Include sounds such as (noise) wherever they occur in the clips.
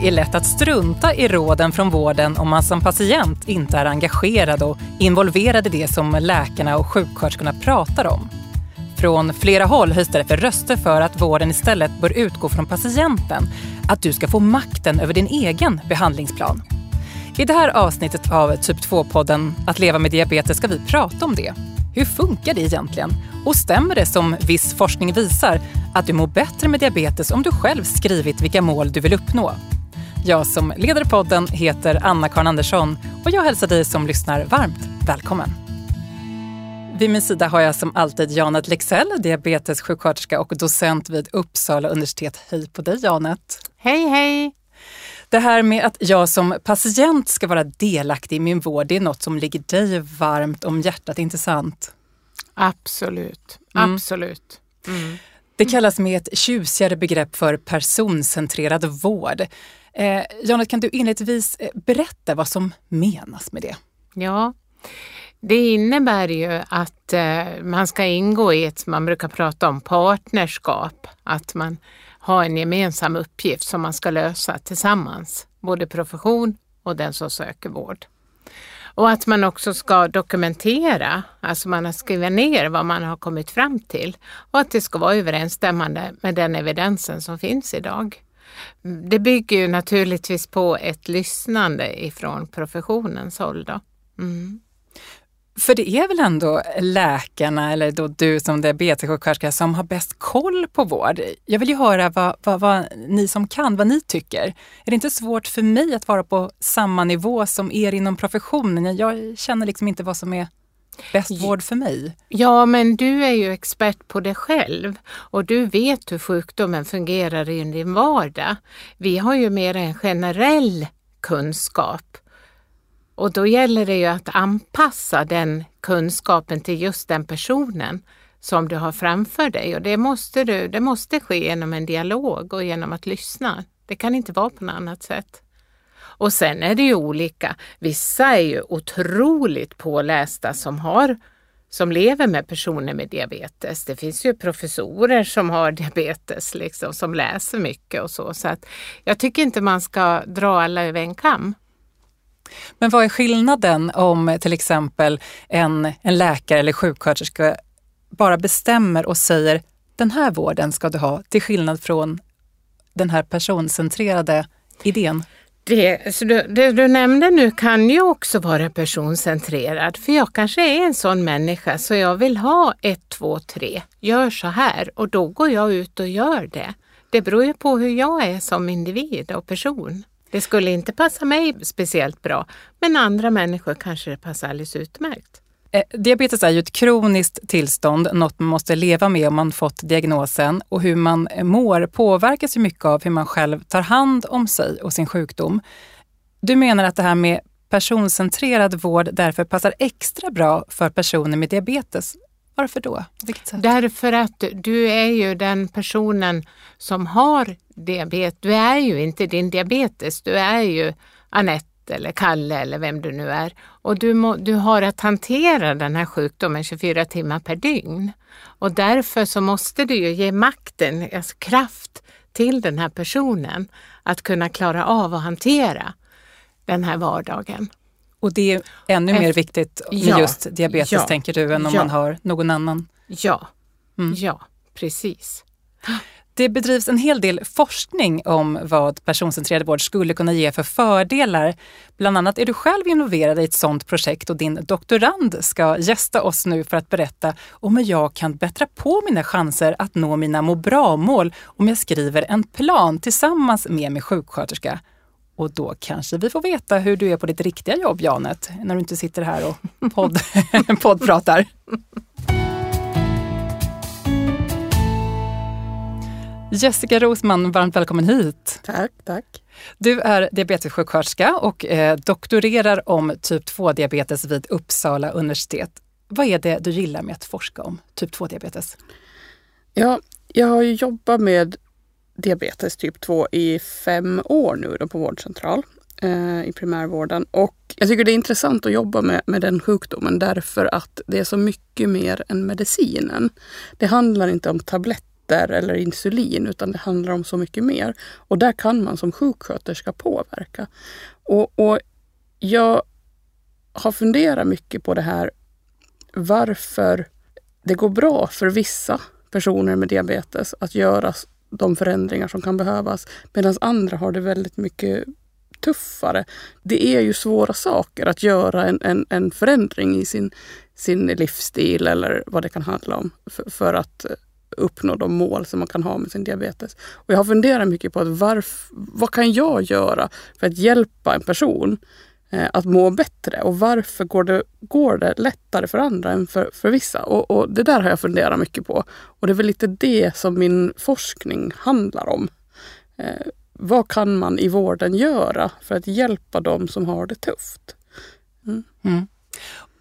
det är lätt att strunta i råden från vården om man som patient inte är engagerad och involverad i det som läkarna och sjuksköterskorna pratar om. Från flera håll höjs därför röster för att vården istället bör utgå från patienten, att du ska få makten över din egen behandlingsplan. I det här avsnittet av Typ 2-podden Att leva med diabetes ska vi prata om det. Hur funkar det egentligen? Och stämmer det som viss forskning visar att du mår bättre med diabetes om du själv skrivit vilka mål du vill uppnå? Jag som leder podden heter Anna-Karin Andersson och jag hälsar dig som lyssnar varmt välkommen. Vid min sida har jag som alltid Janet Lexell, diabetessjuksköterska och docent vid Uppsala universitet. Hej på dig Janet! Hej hej! Det här med att jag som patient ska vara delaktig i min vård, det är något som ligger dig varmt om hjärtat, inte sant? Absolut, mm. absolut. Mm. Det kallas med ett tjusigare begrepp för personcentrerad vård. Eh, Janet, kan du inledningsvis eh, berätta vad som menas med det? Ja, det innebär ju att eh, man ska ingå i ett, man brukar prata om partnerskap, att man har en gemensam uppgift som man ska lösa tillsammans, både profession och den som söker vård. Och att man också ska dokumentera, alltså man har skrivit ner vad man har kommit fram till och att det ska vara överensstämmande med den evidensen som finns idag. Det bygger ju naturligtvis på ett lyssnande ifrån professionens håll. Då. Mm. För det är väl ändå läkarna, eller då du som diabetessjuksköterska, som har bäst koll på vård. Jag vill ju höra vad, vad, vad, ni som kan, vad ni tycker. Är det inte svårt för mig att vara på samma nivå som er inom professionen? Jag känner liksom inte vad som är bäst vård för mig. Ja, men du är ju expert på det själv och du vet hur sjukdomen fungerar i din vardag. Vi har ju mer en generell kunskap och då gäller det ju att anpassa den kunskapen till just den personen som du har framför dig och det måste, du, det måste ske genom en dialog och genom att lyssna. Det kan inte vara på något annat sätt. Och sen är det ju olika. Vissa är ju otroligt pålästa som har som lever med personer med diabetes. Det finns ju professorer som har (laughs) diabetes, liksom, som läser mycket och så. Så att jag tycker inte man ska dra alla över en kam. Men vad är skillnaden om till exempel en, en läkare eller sjuksköterska bara bestämmer och säger den här vården ska du ha, till skillnad från den här personcentrerade idén? Det, så du, det du nämnde nu kan ju också vara personcentrerad, för jag kanske är en sån människa så jag vill ha ett, två, tre, gör så här och då går jag ut och gör det. Det beror ju på hur jag är som individ och person. Det skulle inte passa mig speciellt bra, men andra människor kanske det passar alldeles utmärkt. Eh, diabetes är ju ett kroniskt tillstånd, något man måste leva med om man fått diagnosen. Och hur man eh, mår påverkas ju mycket av hur man själv tar hand om sig och sin sjukdom. Du menar att det här med personcentrerad vård därför passar extra bra för personer med diabetes. Varför då? Därför att du är ju den personen som har diabetes. Du är ju inte din diabetes, du är ju Anette eller Kalle eller vem du nu är. Och du, må, du har att hantera den här sjukdomen 24 timmar per dygn. Och därför så måste du ju ge makten, alltså kraft till den här personen att kunna klara av att hantera den här vardagen. Och det är ännu mer viktigt med ja, just diabetes ja, tänker du än om ja. man har någon annan? Ja, mm. ja precis. Det bedrivs en hel del forskning om vad personcentrerad vård skulle kunna ge för fördelar. Bland annat är du själv involverad i ett sådant projekt och din doktorand ska gästa oss nu för att berätta om hur jag kan bättra på mina chanser att nå mina må bra-mål om jag skriver en plan tillsammans med min sjuksköterska. Och då kanske vi får veta hur du är på ditt riktiga jobb, Janet, när du inte sitter här och podd, (laughs) poddpratar. Jessica Rosman, varmt välkommen hit. Tack, tack. Du är diabetessjuksköterska och eh, doktorerar om typ 2-diabetes vid Uppsala universitet. Vad är det du gillar med att forska om typ 2-diabetes? Ja, jag har jobbat med diabetes typ 2 i fem år nu då på vårdcentral eh, i primärvården. Och jag tycker det är intressant att jobba med, med den sjukdomen därför att det är så mycket mer än medicinen. Det handlar inte om tabletter tabletter eller insulin utan det handlar om så mycket mer. Och där kan man som sjuksköterska påverka. Och, och jag har funderat mycket på det här varför det går bra för vissa personer med diabetes att göra de förändringar som kan behövas medan andra har det väldigt mycket tuffare. Det är ju svåra saker att göra en, en, en förändring i sin, sin livsstil eller vad det kan handla om för, för att eh, uppnå de mål som man kan ha med sin diabetes. Och jag har funderat mycket på att varf, vad kan jag göra för att hjälpa en person eh, att må bättre och varför går det, går det lättare för andra än för, för vissa? Och, och, det där har jag funderat mycket på. Och det är väl lite det som min forskning handlar om. Eh, vad kan man i vården göra för att hjälpa dem som har det tufft? Mm. Mm.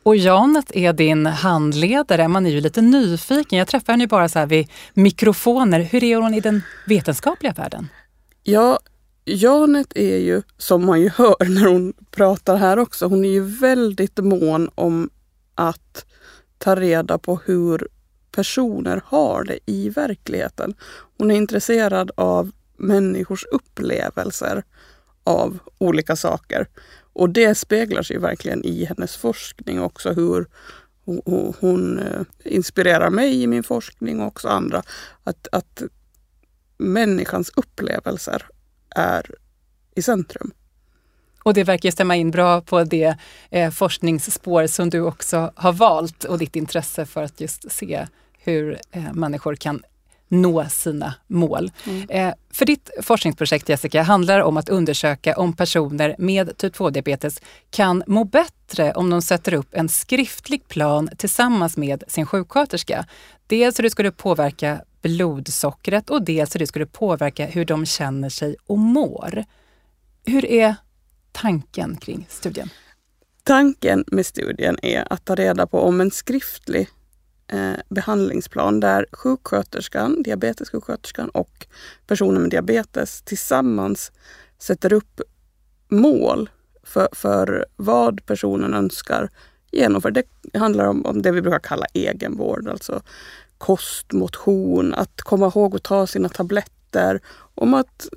Och Janet är din handledare. Man är ju lite nyfiken. Jag träffar henne ju bara så här vid mikrofoner. Hur är hon i den vetenskapliga världen? Ja, Janet är ju, som man ju hör när hon pratar här också, hon är ju väldigt mån om att ta reda på hur personer har det i verkligheten. Hon är intresserad av människors upplevelser av olika saker. Och det speglar sig verkligen i hennes forskning också hur hon, eh, inspirerar mig i min forskning och också andra. Att, att människans upplevelser är i centrum. Och det verkar stämma in bra på det eh, forskningsspår som du också har valt och ditt intresse för att just se hur eh, människor kan nå sina mål. Mm. Eh, för ditt forskningsprojekt Jessica handlar om att undersöka om personer med typ 2-diabetes kan må bättre om de sätter upp en skriftlig plan tillsammans med sin sjuksköterska. Dels hur det skulle påverka blodsockret och dels hur det skulle påverka hur de känner sig och mår. Hur är tanken kring studien? Tanken med studien är att ta reda på om en skriftlig eh, behandlingsplan där sjuksköterskan, diabetessjuksköterskan och personer med diabetes tillsammans sätter upp mål för, för vad personen önskar genomföra. Det handlar om, om det vi brukar kalla egenvård, alltså kost, motion, att komma ihåg att ta sina tabletter, om att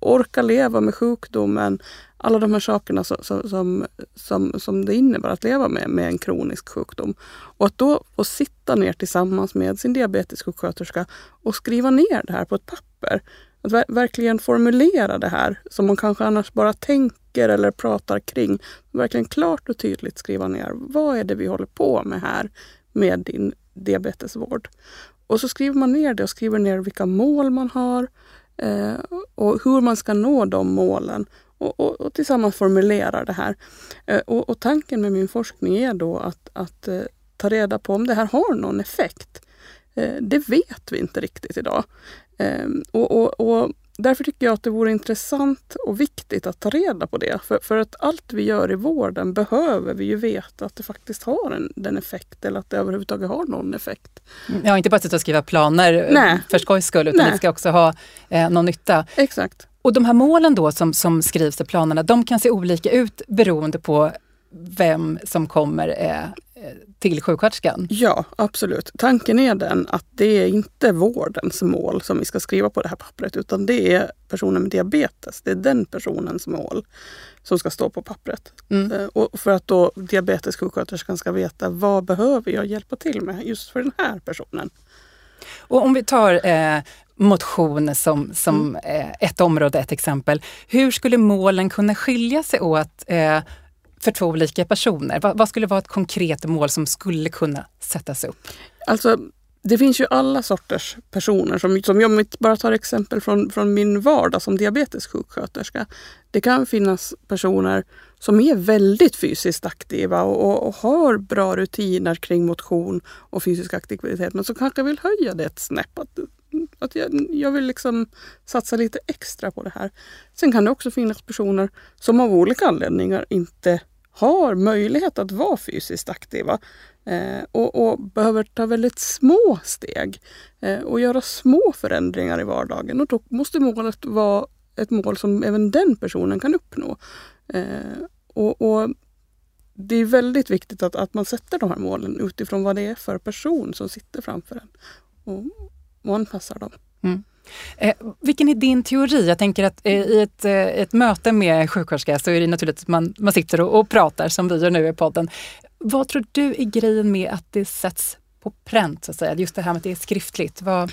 orka leva med sjukdomen, alla de här sakerna som, som, som, som det innebär att leva med, med en kronisk sjukdom. Och att då få sitta ner tillsammans med sin diabetessjuksköterska och skriva ner det här på ett papper. Att ver verkligen formulera det här som man kanske annars bara tänker eller pratar kring. Verkligen klart och tydligt skriva ner. Vad är det vi håller på med här med din diabetesvård? Och så skriver man ner det och skriver ner vilka mål man har eh, och hur man ska nå de målen och, och, och tillsammans formulerar det här. Eh, och, och, tanken med min forskning är då att, att eh, ta reda på om det här har någon effekt. Eh, det vet vi inte riktigt idag. och, och Därför tycker jag att det vore intressant och viktigt att ta reda på det. För, för att allt vi gör i vården behöver vi ju veta att det faktiskt har en, den effekt eller att det överhuvudtaget har någon effekt. Ja, inte bara att skriva planer Nej. för skojs skull utan Nej. det ska också ha eh, någon nytta. Exakt. Och de här målen då som, som skrivs i planerna, de kan se olika ut beroende på vem som kommer eh, till sjuksköterskan? Ja, absolut. Tanken är den att det är inte vårdens mål som vi ska skriva på det här pappret utan det är personen med diabetes. Det är den personens mål som ska stå på pappret. Mm. Eh, och för att då diabetessjuksköterskan ska veta vad behöver jag hjälpa till med just för den här personen. Och om vi tar eh, motion som, som mm. eh, ett område, ett exempel. Hur skulle målen kunna skilja sig åt eh, för två olika personer? Vad, vad, skulle vara ett konkret mål som skulle kunna sättas upp? Alltså, det finns ju alla sorters personer. Som, som jag bara tar exempel från, från min vardag som diabetessjuksköterska. Det kan finnas personer som är väldigt fysiskt aktiva och, och, och, har bra rutiner kring motion och fysisk aktivitet men som kanske vill höja det ett snäpp. Att, att jag, jag vill liksom satsa lite extra på det här. Sen kan det också finnas personer som av olika anledningar inte har möjlighet att vara fysiskt aktiva eh, och, och, behöver ta väldigt små steg eh, och göra små förändringar i vardagen. Och då måste målet vara ett mål som även den personen kan uppnå. Eh, och, och, Det är väldigt viktigt att, att man sätter de här målen utifrån vad det är för person som sitter framför en. Och anpassar dem. Eh, vilken är din teori? Jag tänker att eh, i ett, eh, ett möte med sjuksköterska så är det naturligt att man, man sitter och, och pratar som vi gör nu i podden. Vad tror du är grejen med att det sätts på pränt, så att säga? Just det här med att det är skriftligt. Vad,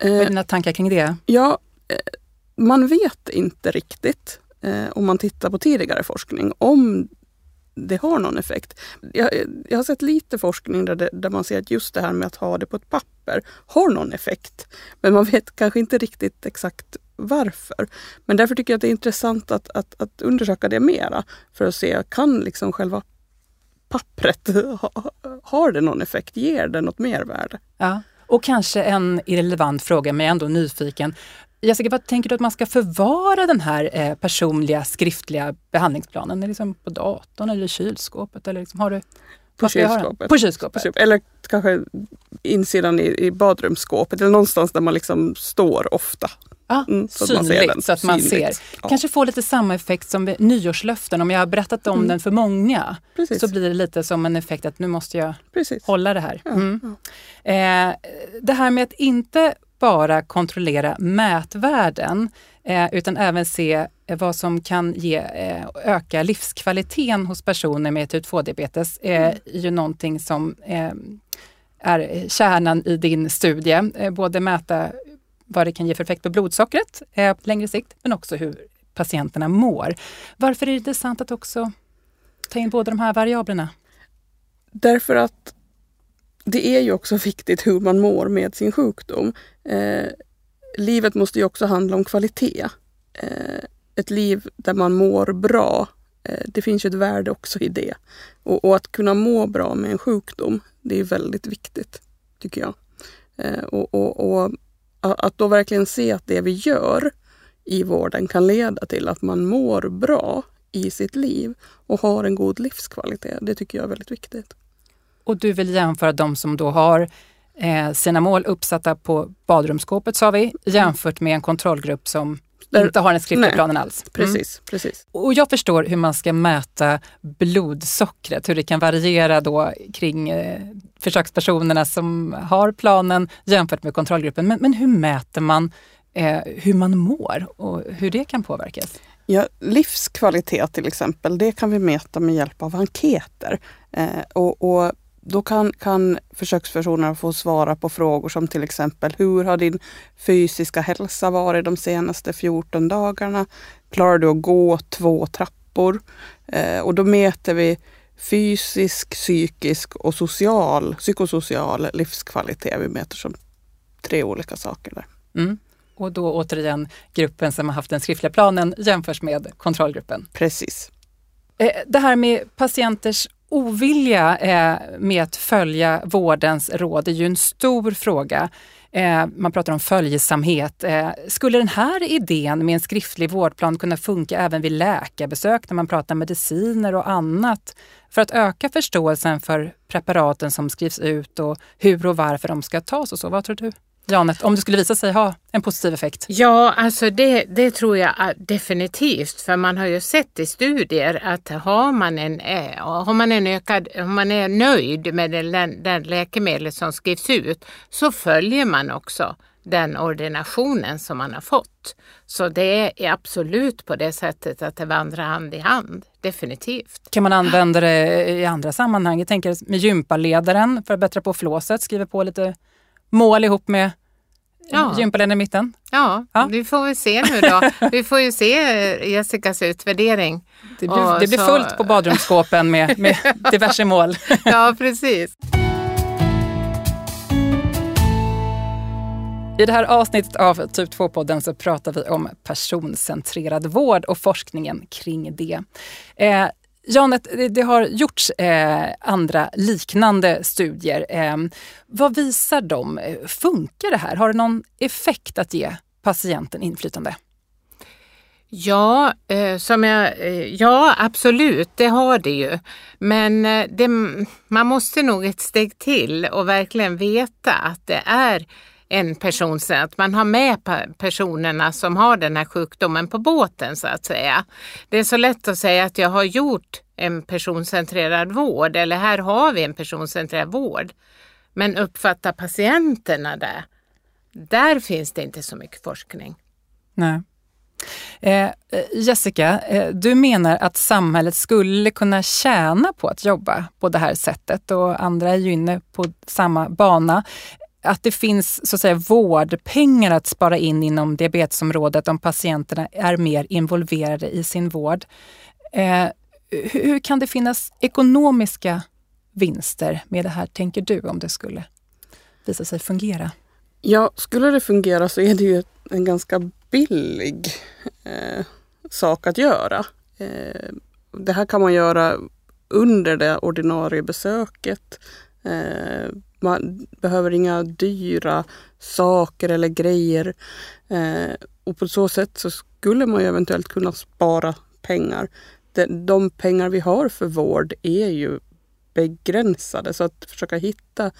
vad är Eh, dina tankar kring det? ja, eh, man vet inte riktigt eh, om man tittar på tidigare forskning om det har någon effekt. Jag, jag har sett lite forskning där, det, där man ser att just det här med att ha det på ett papper har någon effekt. Men man vet kanske inte riktigt exakt varför. Men därför tycker jag att det är intressant att, att, att undersöka det mera för att se, kan liksom själva pappret, (laughs) ha, har det någon effekt? Ger det något mervärde? Ja. Och kanske en irrelevant fråga, men jag är ändå nyfiken. Jessica, vad tänker du att man ska förvara den här eh, personliga skriftliga behandlingsplanen? Är det liksom på datorn eller i kylskåpet? Eller liksom, har du, På kylskåpet. På kylskåpet. Eller kanske insidan i, i badrumsskåpet eller någonstans där man liksom står ofta. Ja, Mm, så att man ser synligt den. så att man Synligt. ser. Ja. Kanske få lite samma effekt som nyårslöften. Om jag har berättat om Mm. den för många Precis. så blir det lite som en effekt att nu måste jag Precis. hålla det här. Ja, Mm. Eh, det här med att inte bara kontrollera mätvärden eh, utan även se eh, vad som kan ge, eh, öka livskvaliteten hos personer med typ 2-diabetes eh, Mm. är ju någonting som är kärnan i din studie. Både mäta vad det kan ge för effekt på blodsockret på längre sikt men också hur patienterna mår. Varför är det intressant att också ta in båda de här variablerna? Därför att det är ju också viktigt hur man mår med sin sjukdom. Eh, livet måste ju också handla om kvalitet. Eh, ett liv där man mår bra, eh, det finns ju ett värde också i det. Och, och att kunna må bra med en sjukdom, det är väldigt viktigt, tycker jag. Eh, och, och, och att då verkligen se att det vi gör i vården kan leda till att man mår bra i sitt liv och har en god livskvalitet. Det tycker jag är väldigt viktigt. Och du vill jämföra de som då har eh, sina mål uppsatta på badrumsskåpet sa vi, jämfört med en kontrollgrupp som Där- inte har den skriftliga planen alls. Mm. Precis, precis. Och jag förstår hur man ska mäta blodsockret, hur det kan variera då kring eh, försökspersonerna som har planen jämfört med kontrollgruppen. Men, men hur mäter man eh, hur man mår och hur det kan påverkas? Ja, livskvalitet till exempel, det kan vi mäta med hjälp av enkäter. Eh, och, och då kan, kan försökspersoner få svara på frågor som till exempel hur har din fysiska hälsa varit de senaste 14 dagarna? Klarar du att gå två trappor? Eh, och då mäter vi fysisk, psykisk och social, psykosocial livskvalitet. Vi mäter som tre olika saker där. Mm. Och då återigen gruppen som har haft den skriftliga planen jämförs med kontrollgruppen. Precis. Eh, Det här med patienters ovilja eh, med att följa vårdens råd är ju en stor fråga. Eh, Man pratar om följsamhet. Eh, Skulle den här idén med en skriftlig vårdplan kunna funka även vid läkarbesök när man pratar mediciner och annat för att öka förståelsen för preparaten som skrivs ut och hur och varför de ska tas och så? Vad tror du? Janet, om det skulle visa sig ha en positiv effekt? Ja, alltså det, det tror jag är definitivt. För man har ju sett i studier att har man en, eh, har man en ökad, om man är nöjd med den, den läkemedel som skrivs ut så följer man också den ordinationen som man har fått. Så det är absolut på det sättet att det vandrar hand i hand. Definitivt. Kan man använda det i andra sammanhang? Jag tänker med gympaledaren för att bättra på flåset, skriver på lite mål ihop med Ja. gympaledaren i mitten. Ja, Ja. vi får väl se nu då. (laughs) Vi får ju se eh, Jessicas utvärdering. Det blir, det blir fullt på badrumsskåpen med, med (laughs) diverse mål. (laughs) Ja, precis. I det här avsnittet av Typ 2-podden så pratar vi om personcentrerad vård och forskningen kring det. Eh, Janet, det, har gjorts eh, andra liknande studier. Eh, vad visar de? Funkar det här? Har det någon effekt att ge patienten inflytande? Ja, eh, som jag, eh, ja, absolut, det har det ju. Men eh, det, man måste nog ett steg till och verkligen veta att det är en person, så att man har med personerna som har den här sjukdomen på båten så att säga. Det är så lätt att säga att jag har gjort en personcentrerad vård eller här har vi en personcentrerad vård. Men uppfatta patienterna det? Där finns det inte så mycket forskning. Nej. Eh, eh, Jessica, eh, du menar att samhället skulle kunna tjäna på att jobba på det här sättet och andra är ju inne på samma bana. Att det finns så att säga vårdpengar att spara in inom diabetesområdet om patienterna är mer involverade i sin vård. Eh, hur kan det finnas ekonomiska vinster med det här, tänker du, om det skulle visa sig fungera? Ja, skulle det fungera så är det ju en ganska billig eh, sak att göra. Eh, det här kan man göra under det ordinarie besöket. Eh, man behöver inga dyra saker eller grejer. Eh, och på så sätt så skulle man ju eventuellt kunna spara pengar. De, de pengar vi har för vård är ju begränsade så att försöka hitta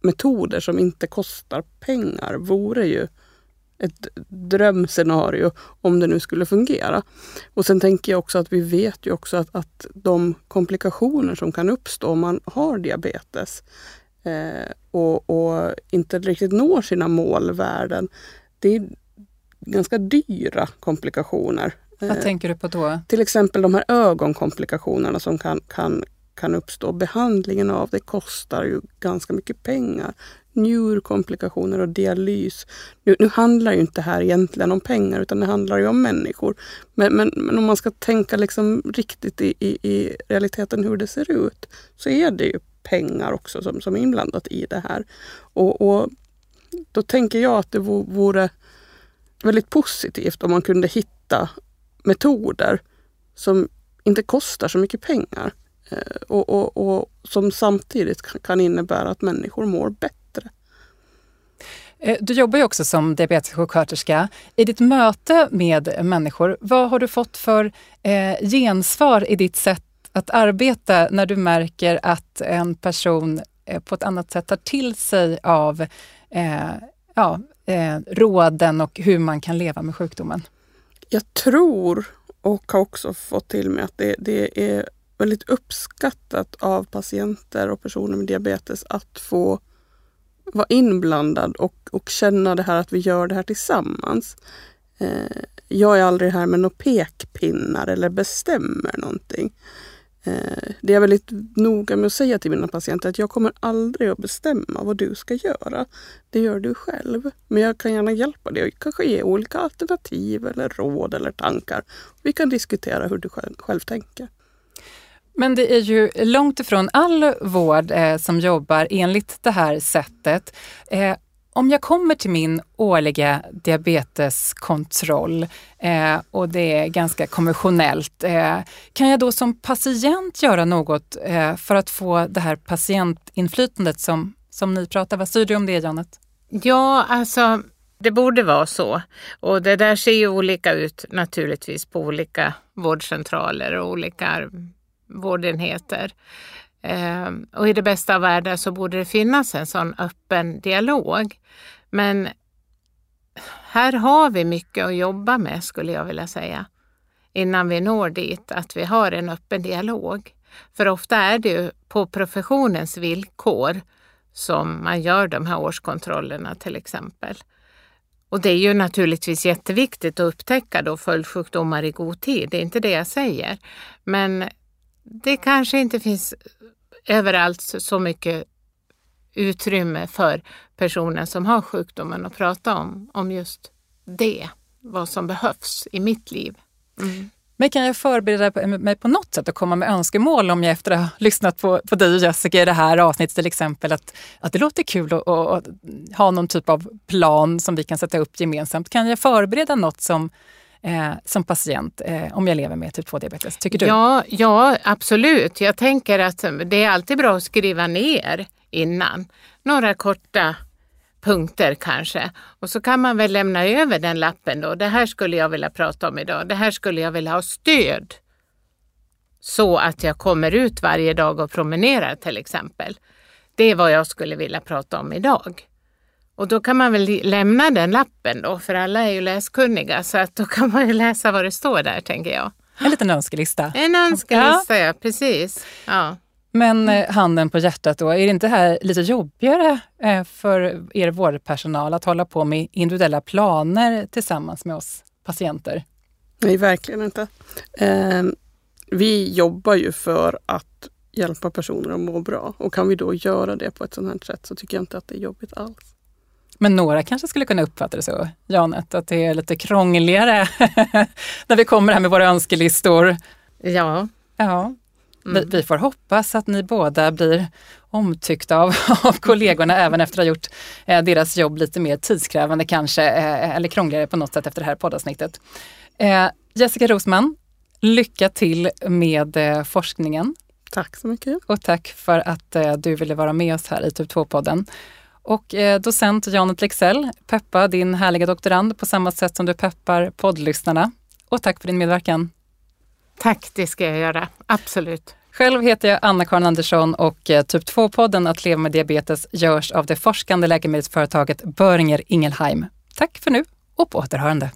metoder som inte kostar pengar vore ju ett drömscenario om det nu skulle fungera. Och sen tänker jag också att vi vet ju också att, att de komplikationer som kan uppstå om man har diabetes och, och, inte riktigt når sina målvärden. Det är ganska dyra komplikationer. Vad eh, tänker du på då? Till exempel de här ögonkomplikationerna som kan, kan kan uppstå. Behandlingen av det kostar ju ganska mycket pengar. Njurkomplikationer och dialys. Nu, nu handlar ju inte det här egentligen om pengar utan det handlar ju om människor. Men, men, men om man ska tänka liksom riktigt i, i, i, realiteten hur det ser ut så är det ju pengar också som, som är inblandat i det här. Och, och då tänker jag att det vore väldigt positivt om man kunde hitta metoder som inte kostar så mycket pengar. Eh, och, och, och som samtidigt kan innebära att människor mår bättre. Eh, du jobbar ju också som diabetessjuksköterska. I ditt möte med människor, vad har du fått för eh, gensvar i ditt sätt att arbeta när du märker att en person eh, på ett annat sätt tar till sig av eh, ja, eh, råden och hur man kan leva med sjukdomen? Jag tror och har också fått till mig att det, det är väldigt uppskattat av patienter och personer med diabetes att få vara inblandad och, och känna det här att vi gör det här tillsammans. Eh, jag är aldrig här med några pekpinnar eller bestämmer någonting. Eh, det det är väldigt noga med att säga till mina patienter att jag kommer aldrig att bestämma vad du ska göra. Det gör du själv. Men jag kan gärna hjälpa dig och kanske ge olika alternativ eller råd eller tankar. Vi kan diskutera hur du själv, själv tänker. Men det är ju långt ifrån all vård eh, som jobbar enligt det här sättet. Eh, om jag kommer till min årliga diabeteskontroll eh, och det är ganska konventionellt, eh, kan jag då som patient göra något eh, för att få det här patientinflytandet som, som ni pratar? Vad säger du om det, Janet? Ja, alltså det borde vara så. Och det där ser ju olika ut naturligtvis på olika vårdcentraler och olika vårdenheter. Ehm, och i det bästa av världar så borde det finnas en sån öppen dialog. Men här har vi mycket att jobba med skulle jag vilja säga. Innan vi når dit, att vi har en öppen dialog. För ofta är det ju på professionens villkor som man gör de här årskontrollerna till exempel. Och det är ju naturligtvis jätteviktigt att upptäcka då följdsjukdomar i god tid, det är inte det jag säger. Men det kanske inte finns överallt så mycket utrymme för personen som har sjukdomen att prata om, om just det, vad som behövs i mitt liv. Mm. Men kan jag förbereda mig på något sätt och komma med önskemål om jag efter att ha lyssnat på, på dig och Jessica i det här avsnittet till exempel, att, att det låter kul att, att ha någon typ av plan som vi kan sätta upp gemensamt. Kan jag förbereda något som eh, som patient eh, om jag lever med typ 2-diabetes? Tycker du? Ja, ja, absolut. Jag tänker att det är alltid bra att skriva ner innan. Några korta punkter kanske. Och så kan man väl lämna över den lappen då. Det här skulle jag vilja prata om idag. Det här skulle jag vilja ha stöd. Så att jag kommer ut varje dag och promenerar till exempel. Det är vad jag skulle vilja prata om idag. Och då kan man väl lämna den lappen då, för alla är ju läskunniga, så att då kan man ju läsa vad det står där, tänker jag. En liten önskelista. En önskelista, ja, ja precis. Ja. Men eh, handen på hjärtat då, är det inte här lite jobbigare eh, för er vårdpersonal att hålla på med individuella planer tillsammans med oss patienter? Nej, verkligen inte. Eh, vi jobbar ju för att hjälpa personer att må bra och kan vi då göra det på ett sådant här sätt så tycker jag inte att det är jobbigt alls. Men några kanske skulle kunna uppfatta det så, Janet, att det är lite krångligare (laughs) när vi kommer här med våra önskelistor. Ja. Ja, vi, vi, får hoppas att ni båda blir omtyckta av, (laughs) av kollegorna även efter att ha gjort eh, deras jobb lite mer tidskrävande kanske, eh, eller krångligare på något sätt efter det här poddavsnittet. Eh, Jessica Rosman, lycka till med eh, forskningen. Tack så mycket. Och tack för att eh, du ville vara med oss här i Typ 2-podden. Och eh, docent Janet Lexell, peppa din härliga doktorand på samma sätt som du peppar poddlyssnarna. Och tack för din medverkan. Tack, det ska jag göra. Absolut. Själv heter jag Anna-Karin Andersson och eh, Typ 2-podden Att leva med diabetes görs av det forskande läkemedelsföretaget Böringer Ingelheim. Tack för nu och på återhörande.